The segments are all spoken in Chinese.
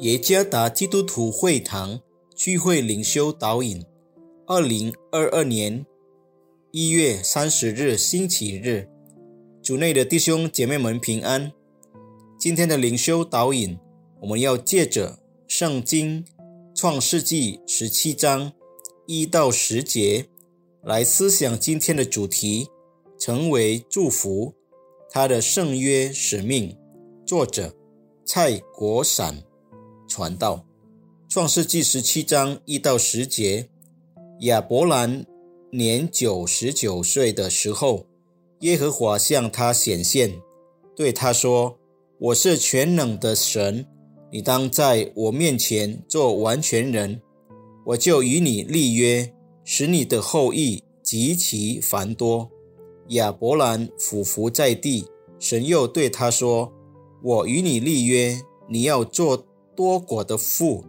耶加达基督徒会堂聚会灵修导引，二零二二年一月三十日星期日，主内的弟兄姐妹们平安。今天的灵修导引，我们要借着圣经创世纪十七章一到十节来思想今天的主题，成为祝福，他的圣约使命。作者蔡国闪。传道，创世纪十七章一到十节，亚伯兰年九十九岁的时候，耶和华向他显现，对他说：“我是全能的神，你当在我面前做完全人，我就与你立约，使你的后裔极其繁多。”亚伯兰俯伏在地，神又对他说：“我与你立约，你要做。”多国的父，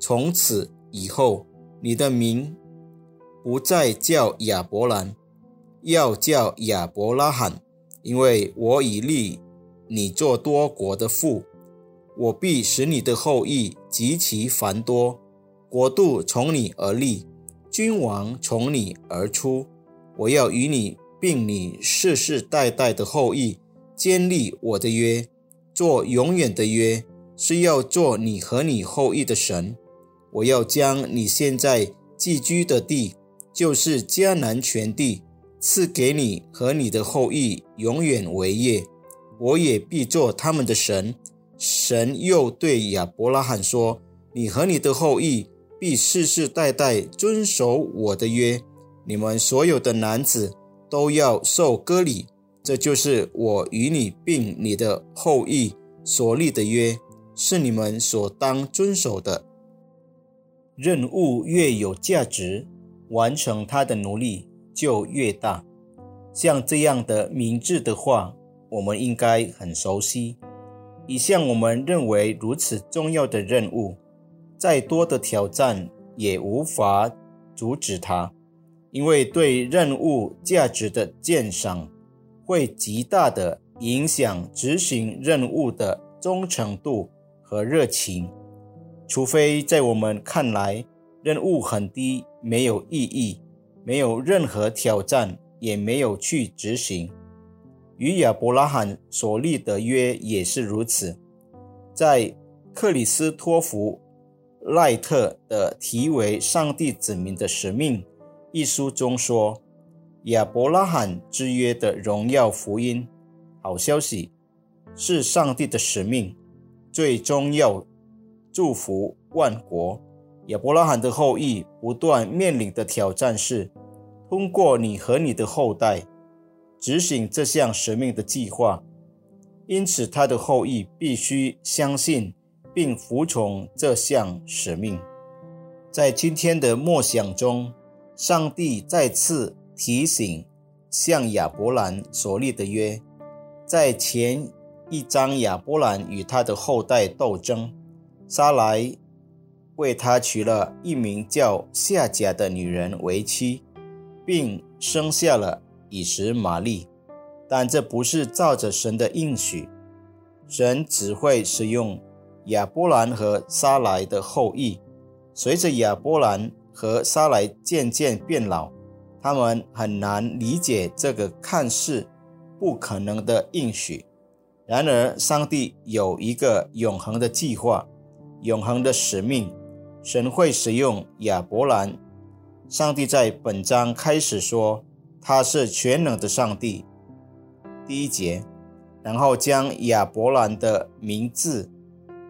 从此以后，你的名不再叫亚伯兰，要叫亚伯拉罕，因为我已立你做多国的父。我必使你的后裔极其繁多，国度从你而立，君王从你而出。我要与你并你世世代代的后裔建立我的约，做永远的约。是要做你和你后裔的神。我要将你现在寄居的地，就是迦南全地，赐给你和你的后裔永远为业。我也必做他们的神。神又对亚伯拉罕说：“你和你的后裔必世世代代遵守我的约。你们所有的男子都要受割礼。这就是我与你并你的后裔所立的约。”是你们所当遵守的任务越有价值，完成它的努力就越大。像这样的明智的话，我们应该很熟悉。一项我们认为如此重要的任务，再多的挑战也无法阻止它，因为对任务价值的鉴赏，会极大的影响执行任务的忠诚度。和热情，除非在我们看来任务很低、没有意义、没有任何挑战，也没有去执行。与亚伯拉罕所立的约也是如此。在克里斯托弗·赖特的题为《上帝子民的使命》一书中说：“亚伯拉罕之约的荣耀福音，好消息，是上帝的使命。”最终要祝福万国。亚伯拉罕的后裔不断面临的挑战是：通过你和你的后代执行这项使命的计划。因此，他的后裔必须相信并服从这项使命。在今天的默想中，上帝再次提醒向亚伯兰所立的约，在前。一张亚伯兰与他的后代斗争，撒来为他娶了一名叫夏甲的女人为妻，并生下了以实玛利。但这不是照着神的应许，神只会使用亚伯兰和撒来的后裔。随着亚伯兰和撒来渐渐变老，他们很难理解这个看似不可能的应许。然而，上帝有一个永恒的计划，永恒的使命。神会使用亚伯兰。上帝在本章开始说，他是全能的上帝。第一节，然后将亚伯兰的名字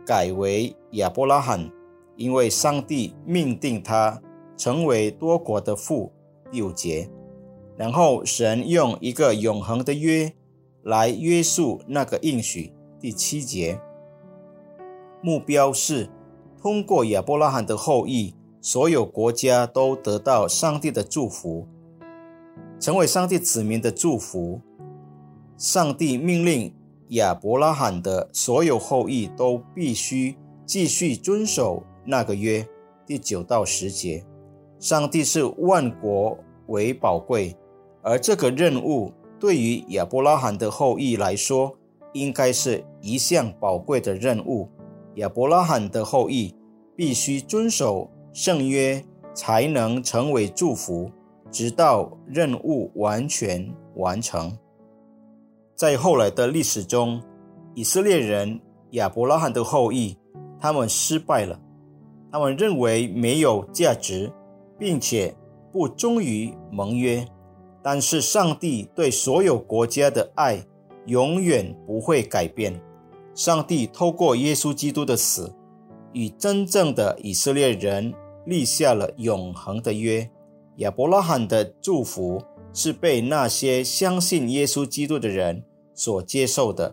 改为亚伯拉罕，因为上帝命定他成为多国的父。第五节，然后神用一个永恒的约。来约束那个应许。第七节，目标是通过亚伯拉罕的后裔，所有国家都得到上帝的祝福，成为上帝子民的祝福。上帝命令亚伯拉罕的所有后裔都必须继续遵守那个约。第九到十节，上帝是万国为宝贵，而这个任务。对于亚伯拉罕的后裔来说，应该是一项宝贵的任务，亚伯拉罕的后裔必须遵守圣约，才能成为祝福，直到任务完全完成。在后来的历史中，以色列人亚伯拉罕的后裔，他们失败了。他们认为没有价值，并且不忠于盟约。但是上帝对所有国家的爱永远不会改变。上帝透过耶稣基督的死，与真正的以色列人立下了永恒的约。亚伯拉罕的祝福是被那些相信耶稣基督的人所接受的。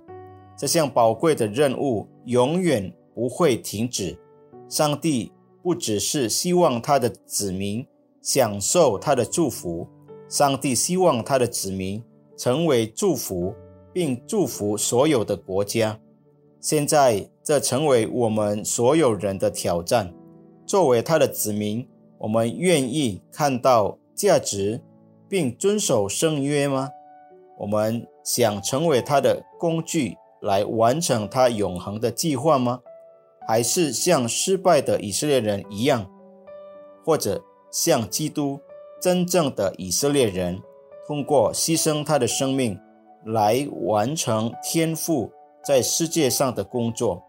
这项宝贵的任务永远不会停止。上帝不只是希望他的子民享受他的祝福。上帝希望他的子民成为祝福，并祝福所有的国家。现在，这成为我们所有人的挑战。作为他的子民，我们愿意看到价值，并遵守圣约吗？我们想成为他的工具，来完成他永恒的计划吗？还是像失败的以色列人一样，或者像基督？真正的以色列人，通过牺牲他的生命来完成天赋在世界上的工作。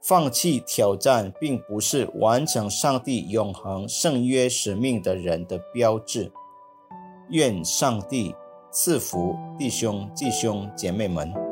放弃挑战，并不是完成上帝永恒圣约使命的人的标志。愿上帝赐福弟兄、弟兄姐妹们。